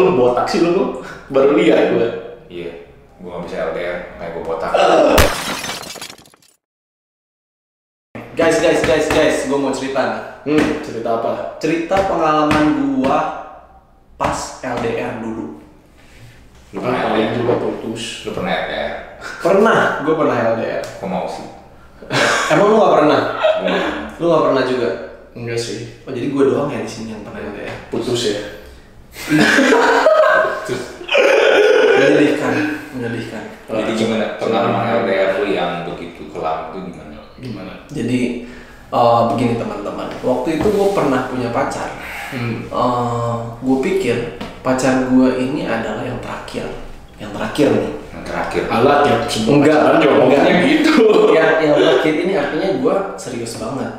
lu botak sih lu? Baru lihat gue. Iya, gue gak bisa LDR, kayak gue botak. Guys, guys, guys, guys, gue mau cerita nih. Hmm, cerita apa? Cerita pengalaman gua pas LDR dulu. Lu pernah LDR? juga putus. Lu pernah LDR? Pernah, gue pernah LDR. Kok mau sih? Emang lu gak pernah? Lu gak pernah juga? Enggak sih. Oh jadi gue doang ya di sini yang pernah LDR. Putus ya. Menyedihkan, menyedihkan. Jadi gimana pengalaman LDR lu yang begitu kelam itu gimana? Gimana? Jadi eh, begini teman-teman, waktu itu gue pernah punya pacar. Hmm. gue pikir pacar gue ini adalah yang terakhir, yang terakhir nih. Yang terakhir. Alat ya semua Enggak, enggak. gitu. yang yang terakhir ini artinya gue serius banget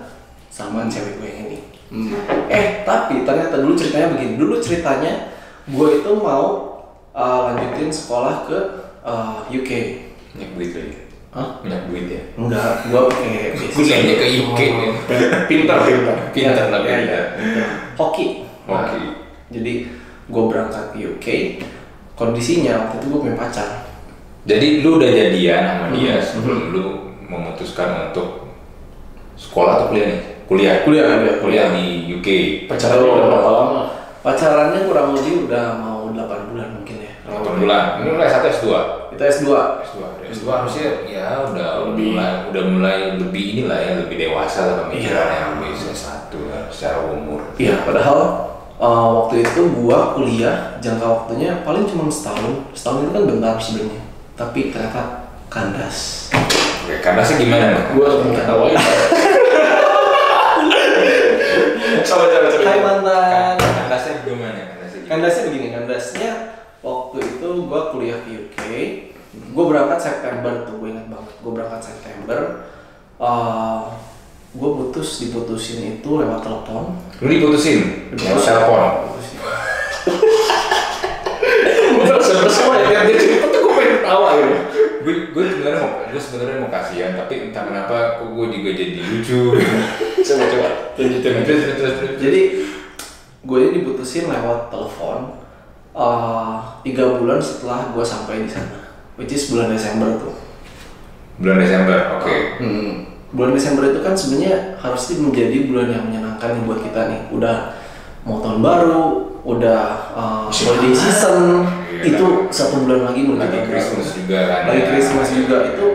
sama cewek gue yang ini. Hmm. Eh tapi ternyata dulu ceritanya begini. Dulu ceritanya gue itu mau uh, lanjutin sekolah ke uh, UK. Banyak duit kali. Hah? Banyak duit ya. Enggak, gue pakai Kuliahnya ke UK. Oh. Pintar. Pintar Iya, lah iya, beda. iya. Hoki. Hoki. Nah, jadi gue berangkat ke UK. Kondisinya waktu itu gue punya pacar. Jadi lu udah jadian sama dia Hmm. sebelum lu memutuskan untuk sekolah atau kuliah nih? Kuliah. Kuliah, kuliah, Kuliah di UK. Pacaran udah berapa lama? Pacarannya kurang lebih udah mau 8 bulan mungkin ya. Satu bulan. Ini mulai satu S2. Kita S2. S2. S2 harusnya ya udah Lebih- mulai udah mulai lebih inilah ya lebih dewasa lah pemikirannya Iya. lebih S1 ya, secara umur. Iya, padahal uh, waktu itu gua kuliah jangka waktunya paling cuma setahun. Setahun itu kan bentar sebenarnya. Tapi ternyata kandas. Oke, karena sih gimana nih? Gue ketawain. Coba, coba, coba. Hai mantan. Kandasnya gimana? Kandasnya gimana? Kandasnya begini, kandasnya waktu itu gua kuliah ke UK. Gua berangkat September tuh, gue ingat banget. Gua berangkat September. Uh, gue putus diputusin itu lewat telepon. Lu diputusin? Lewat Diputusin. telepon? Diputusin. Bener, bersama ya. Tiap dia cerita tuh gue pengen ketawa gitu. Gue gue sebenarnya mau gue sebenarnya mau kasihan tapi entah kenapa kok gue juga jadi lucu Coba, coba. Lanjutin terus terus terus Jadi gue ini diputusin lewat telepon uh, tiga bulan setelah gue sampai di sana, which is bulan Desember tuh. bulan Desember oke Hmm. Bulan Desember itu kan sebenarnya harusnya menjadi bulan yang menyenangkan buat kita nih. Udah mau tahun baru, udah uh, holiday season, Iya. itu satu bulan lagi menuju lagi Christmas juga kan? Lagi ya. Christmas juga. Itu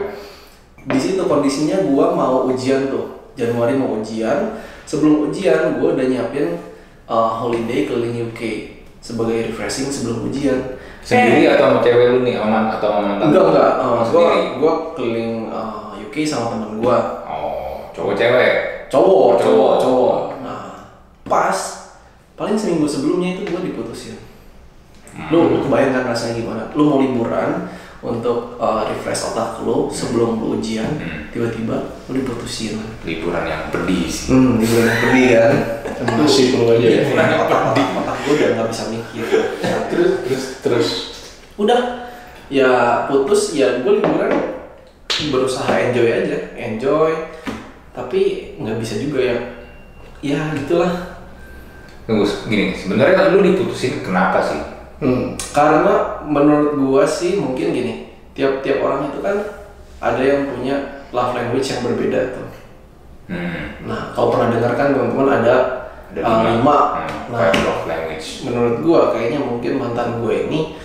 di situ kondisinya gua mau ujian tuh. Januari mau ujian. Sebelum ujian gua udah nyiapin uh, holiday keliling UK sebagai refreshing sebelum ujian. Sendiri atau sama cewek lu nih? Aman atau sama mantan enggak enggak. Uh, gua sendiri? gua keliling uh, UK sama temen gua. Oh cowok cewek? Cowok cowok Cowok. cowok. Nah pas paling seminggu sebelumnya itu gua diputusin lu, lu kebayang kan rasanya gimana? Lu mau liburan untuk uh, refresh otak lu sebelum lu ujian Hmm. tiba-tiba lu diputusin. Liburan yang pedih sih. Hmm liburan yang pedih kan? Masih perlu aja. Ya. liburan yang otak otak otak gua udah nggak bisa mikir. Terus, terus, terus. udah. Ya putus ya gue liburan berusaha enjoy aja. Enjoy. Tapi nggak bisa juga ya. Ya gitulah. Tunggu gini. Sebenarnya lu diputusin kenapa sih Hmm, karena menurut gua sih mungkin gini, tiap-tiap orang itu kan ada yang punya love language yang berbeda tuh. hmm. Nah, kalau pernah dengar kan teman-teman ada, ada uh, lima. Hmm, Nah, love language menurut gua kayaknya mungkin mantan gue ini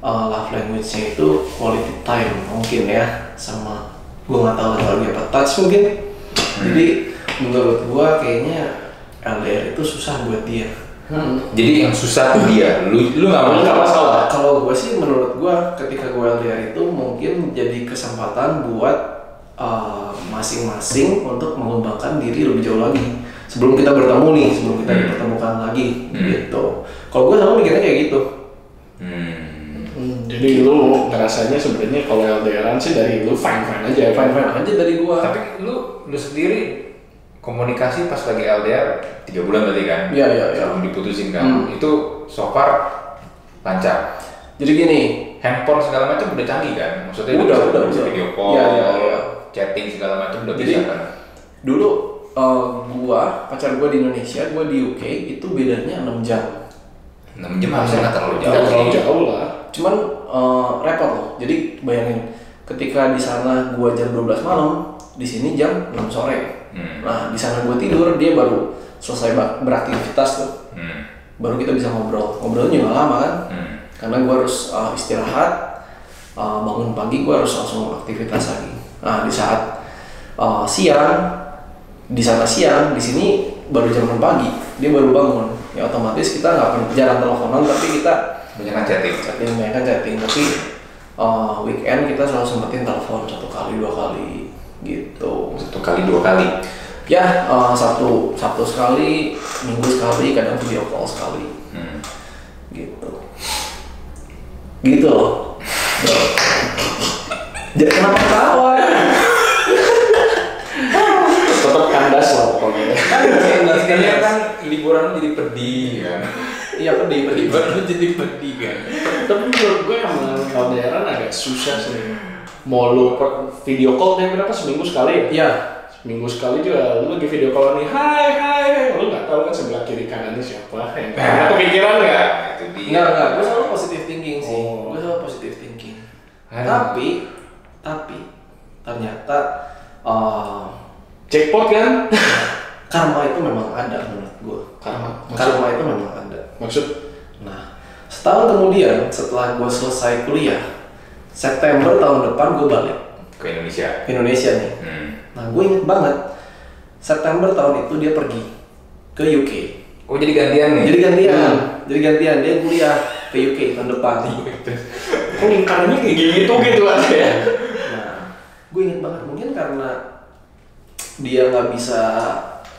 uh, love language-nya itu quality time mungkin ya sama gua nggak tahu lagi apa touch mungkin. Jadi menurut gua kayaknya LDR itu susah buat dia. Jadi yang susah tuh dia lu lu nggak mau Nggak masalah. Kalau gue sih menurut gue ketika gue LDR itu mungkin jadi kesempatan buat uh, masing-masing untuk mengembangkan diri lebih jauh lagi sebelum kita bertemu nih sebelum kita Hmm. dipertemukan lagi Hmm. gitu. Kalau gue selalu mikirnya kayak gitu. hmm. Jadi lu ngerasanya sebenarnya kalau LDRan sih dari lu fine fine aja, Fine fine aja dari gue. tapi lu lu sendiri komunikasi pas lagi LDR tiga bulan berarti kan Iya iya iya. sebelum diputusin kan Hmm. itu so far lancar Jadi gini, handphone segala macam udah canggih kan maksudnya Udah, bisa, udah, bisa udah. video call Iya, iya, iya. chatting segala macam udah Jadi, bisa kan dulu uh, gua pacar gua di Indonesia, gua di UK itu bedanya 6 jam. 6 jam harusnya nggak terlalu jauh Tidak terlalu jauh lah. Cuman eh, repot loh. Jadi bayangin ketika di sana gua jam 12 malam, di sini jam 6 sore. Hmm. Nah, di sana gua tidur, dia baru selesai beraktivitas tuh. Hmm. Baru kita bisa ngobrol. Ngobrolnya juga lama kan? Hmm. Karena gua harus eh, istirahat, eh, bangun pagi gua harus langsung aktivitas lagi. Nah, di saat eh, siang, di sana siang, di sini baru jam 6 pagi, dia baru bangun. Ya otomatis kita nggak pernah jarang teleponan, tapi kita Banyak kan chatting. chatting banyak kan chatting tapi uh, weekend kita selalu sempetin telepon satu kali dua kali gitu Satu kali dua kali. ya uh, satu sabtu sekali minggu sekali kadang video call sekali Hmm. gitu gitu loh jadi kenapa ketawa Tetap kandas lah pokoknya. Kayaknya kan liburan lu jadi pedih kan. Iya pedih pedih lu jadi pedih kan. Tapi menurut gue emang LDRan agak susah sih. Mau lu per- video call kayak berapa seminggu sekali ya? iya Seminggu sekali juga lu lagi video call nih, hai hai, lu nggak tahu kan sebelah kiri kanannya siapa. Yang nah, kepikiran nggak? Itu dia. enggak enggak gue selalu positive thinking sih Oh. gue selalu positive thinking tapi tapi ternyata uh, Jackpot kan? karma itu memang ada menurut gue Karma. Maksud, karma itu memang ada maksud nah setahun kemudian setelah gue selesai kuliah September tahun depan gue balik Ke Indonesia. ke Indonesia nih Hmm. nah gue inget banget September tahun itu dia pergi ke UK Oh jadi gantian nih? jadi gantian jadi gantian dia kuliah ke UK tahun depan kok lingkarannya kayak gitu gitu aja ya? nah gue inget banget mungkin karena dia nggak bisa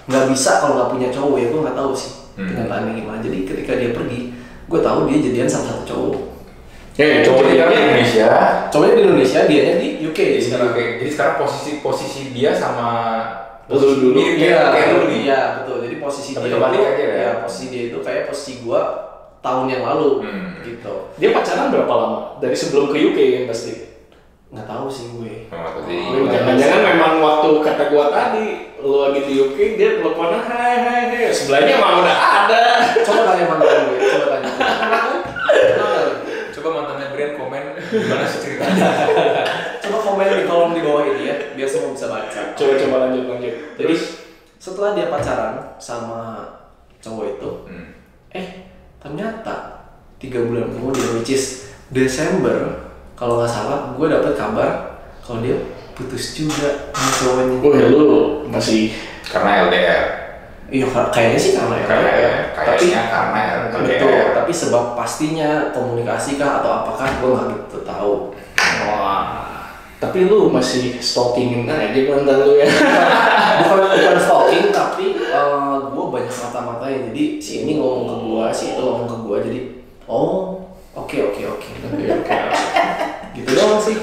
nggak bisa kalau nggak punya cowok ya gue nggak tahu sih Hmm. kenyataannya gimana jadi ketika dia pergi gue tahu dia jadian sama satu cowok Ya, Coba coba di Indonesia. cowoknya di Indonesia dia di UK Jadi sekarang jadi sekarang posisi posisi dia sama Lu dulu. mirip iya kayak kayak lu nih. iya betul jadi posisi Tapi dia itu aja ya? ya posisi dia itu kayak posisi gue tahun yang lalu Hmm. gitu Dia pacaran berapa lama? Dari sebelum ke UK kan pasti. Nggak tahu sih gue Oh, tadi. Jangan-jangan memang waktu kata gua tadi lu lagi di UK dia teleponnya hai hai hai sebelahnya emang udah ada. coba tanya mantan gue coba tanya? Coba mantannya Brian komen gimana sih ceritanya. coba komen di kolom di bawah ini ya biar semua bisa baca Coba coba lanjut lanjut. Jadi setelah dia pacaran sama cowok itu, Hmm. eh ternyata tiga bulan kemudian, which is Desember, kalau nggak salah, gue dapet kabar kalau dia putus juga sama cowoknya. Oh ya lu masih Karena LDR. Iya, ka- kayaknya sih karena ya. Karena ya. kayaknya karena betul. LDR. Tapi sebab pastinya komunikasi kah atau apakah gue nggak gitu tahu. wah. Tapi lu masih stalkingin aja mantan lu ya. bukan bukan stalking tapi gue banyak mata-matain jadi si ini ngomong ke gue si itu ngomong ke gue jadi oh oke oke oke Oke oke. Gitu doang sih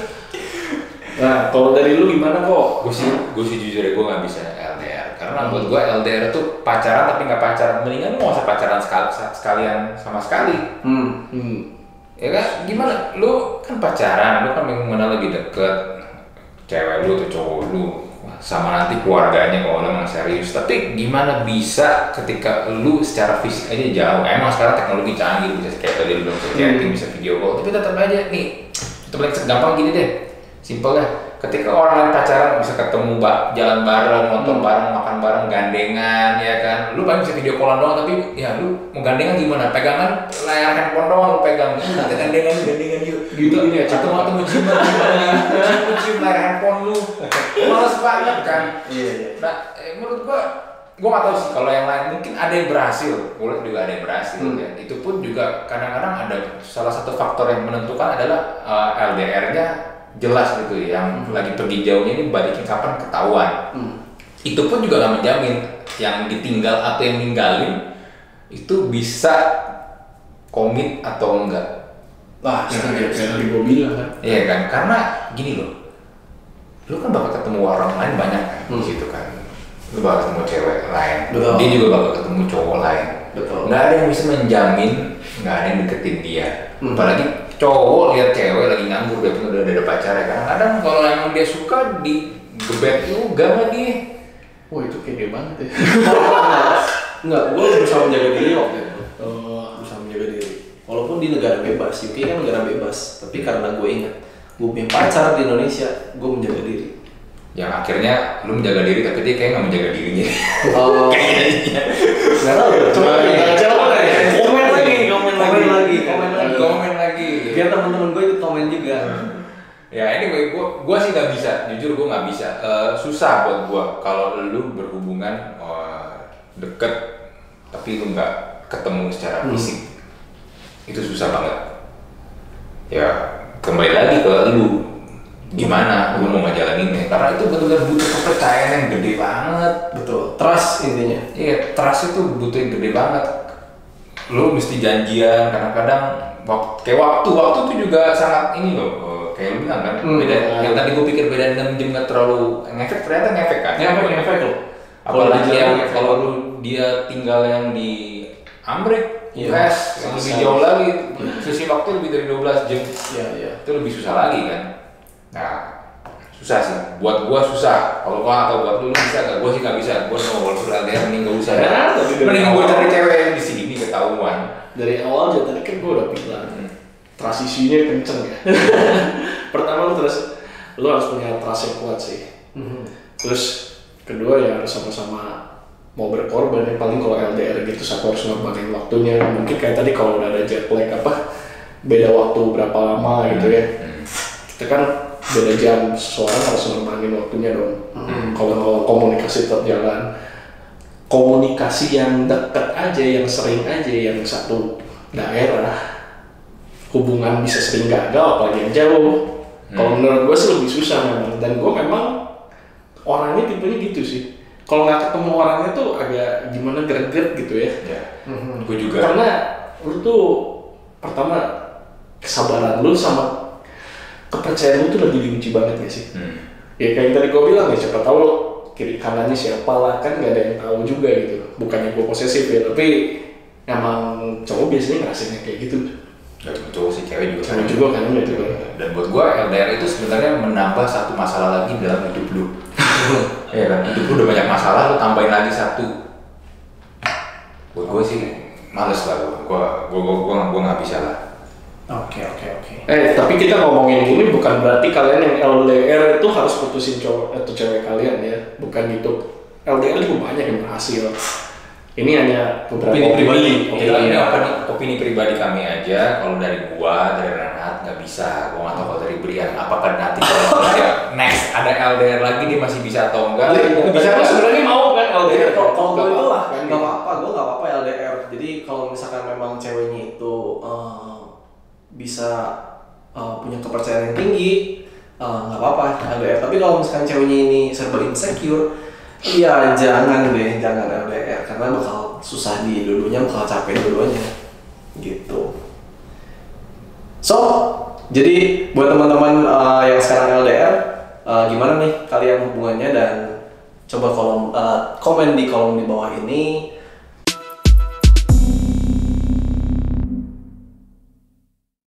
Nah kalau dari lu gimana kok? Gue sih, gue sih jujur ya gue nggak bisa LDR. Karena buat gue LDR itu pacaran tapi nggak pacaran. Mendingan lu nggak usah pacaran sekali, sekalian sama sekali. hmm Hmm. Ya kan, gimana? Lu kan pacaran, lu kan mengenal lebih deket cewek lu atau cowok lu sama nanti keluarganya kalau lu emang serius. Tapi gimana bisa ketika lu secara fisik aja jauh? Emang sekarang teknologi canggih bisa kayak tadi lu bilang bisa chatting, bisa video call. Tapi tetap aja nih, tetap paling gampang gini deh. Simpel deh. Ketika orang lain pacaran bisa ketemu mbak jalan bareng, nonton bareng, makan bareng, gandengan, ya kan. Lu paling bisa video callan doang, tapi ya lu mau gandengan gimana? Pegangan layar handphone doang lu pegang. Nanti gandengan, gandengan yuk. Gitu gini ya, Atau mau temu cium gimana? Cium cium layar handphone lu. Males banget kan. iya iya Nah, eh, menurut gua gua gak tahu sih kalau yang lain mungkin ada yang berhasil, gua juga ada yang berhasil Hmm. ya. Itu pun juga kadang-kadang ada salah satu faktor yang menentukan adalah eh, LDR-nya jelas gitu ya, yang lagi pergi jauhnya ini balikin kapan ketahuan. hmm. Itu pun juga gak menjamin yang ditinggal atau yang ninggalin itu bisa komit atau enggak. wah setuju tadi gua bilang kan. Iya kan, karena gini loh, lu kan bakal ketemu orang lain banyak kan Hmm. di situ kan. Lu bakal ketemu cewek lain, Betul. dia juga bakal ketemu cowok lain. betul Nggak ada yang bisa menjamin, nggak ada yang deketin dia. Hmm. Apalagi cowok lihat cewek lagi nganggur dia pun udah ada pacarnya kan. Kadang kalau emang dia suka di gebet juga sama dia. Wah itu kayak banget ya. enggak gue berusaha menjaga diri waktu itu Oh, berusaha menjaga diri walaupun di negara bebas UK kan negara bebas tapi karena gue ingat gue punya pacar di Indonesia gue menjaga diri Yang akhirnya lu menjaga diri tapi dia kayak nggak menjaga dirinya. Oh, nggak tahu tuh. Coba kita jawab ya. Komen lagi, komen komen lagi. lagi, komen lagi. Komen lagi. Biar teman-teman gue ikut komen juga. Ya ini gue gua sih nggak bisa, jujur gue nggak bisa. Eh, susah buat gue kalau lu berhubungan eh, deket tapi lu nggak ketemu secara Hmm. fisik itu susah banget. Ya kembali lagi ke lu gimana lu mau ngejalaninnya karena itu betul-betul butuh kepercayaan yang gede banget. Betul. Trust intinya. Iya, trust itu butuh yang gede banget. Lu mesti janjian, kadang-kadang waktu, kayak waktu, waktu itu juga sangat ini loh. eh, Kayak lu bilang kan, Hmm. beda. Yang tadi gue pikir beda 6 jam gak terlalu ngefek, ternyata ngefek kan. Ngefek, ngefek loh. Kalau Apalagi yang kalau lu dia tinggal yang di Amrik, Iya. US, yang lebih jauh lagi, sisi waktu lebih dari 12 jam Iya, iya. itu lebih susah lagi kan nah susah sih. Buat gua susah. Kalau gua atau buat lu lu bisa gak gua sih gak bisa. Gua mau walaupun LDR mending gak usah. Ya, dari mending gua cari cewek yang di sini ketahuan. Dari awal aja tadi kan gue udah bilang transisinya kenceng ya. Pertama lu terus lu harus punya trust yang kuat sih. Mhm. Terus kedua ya harus sama-sama mau berkorban. Yang paling kalau LDR gitu satu harus ngorbanin waktunya. Mungkin kayak tadi kalau udah ada jet lag apa beda waktu berapa lama gitu ya. Hmm. kita kan beda jam seseorang harus ngorbanin waktunya dong. Kalau mau komunikasi tetap jalan. Komunikasi yang dekat aja yang sering aja yang satu daerah hubungan bisa sering gagal apalagi yang jauh. Kalau menurut gue sih lebih susah memang. Dan gue memang orangnya tipenya gitu sih. Kalau nggak ketemu orangnya tuh agak gimana greget gitu ya. Ya. Mhm. gua juga. Karena lu tuh pertama kesabaran lu sama kepercayaan lu tuh lagi diuji banget gak sih? Hmm. ya kayak yang tadi gue bilang ya siapa tahu kiri kanannya siapa lah kan nggak ada yang tahu juga gitu. Bukannya gue posesif ya tapi emang cowok biasanya ngerasainnya kayak gitu. Gak cuma cowok sih cewek juga cewek juga kan gitu. Kan dan buat gua LDR itu sebenarnya menambah satu masalah lagi dalam hidup lu. Iya kan? Hidup lu udah banyak masalah lu tambahin lagi satu. Buat gua sih males lah gua. Gua gua gua gua, gua nggak bisa lah Oke, oke, oke. eh tapi kita ngomongin ini bukan berarti kalian yang LDR itu harus putusin cowok atau cewek kalian ya bukan gitu LDR juga banyak yang berhasil ini hanya beberapa Opini pribadi. Ini, Iya. ini opini, opini pribadi kami aja. Kalau dari gua, dari Renat nggak bisa. Gua nggak tahu kalau dari Brian. Apakah nanti kalau dia next ada LDR lagi dia masih bisa atau enggak? Jadi, Mungkin bisa lu sebenarnya mau kan LDR Kalau kalau gue itu lah, kan, nggak apa-apa, gue nggak apa-apa LDR. Jadi kalau misalkan memang ceweknya itu eh, bisa eh, punya kepercayaan yang tinggi, eh, nggak apa-apa LDR. Tapi kalau misalkan ceweknya ini serba insecure, iya jangan deh, jangan LDR karena bakal susah di dulunya, bakal capek dulunya, gitu. So, jadi buat teman-teman eh, yang sekarang LDR, eh, gimana nih kalian hubungannya dan coba kolom eh, komen di kolom di bawah ini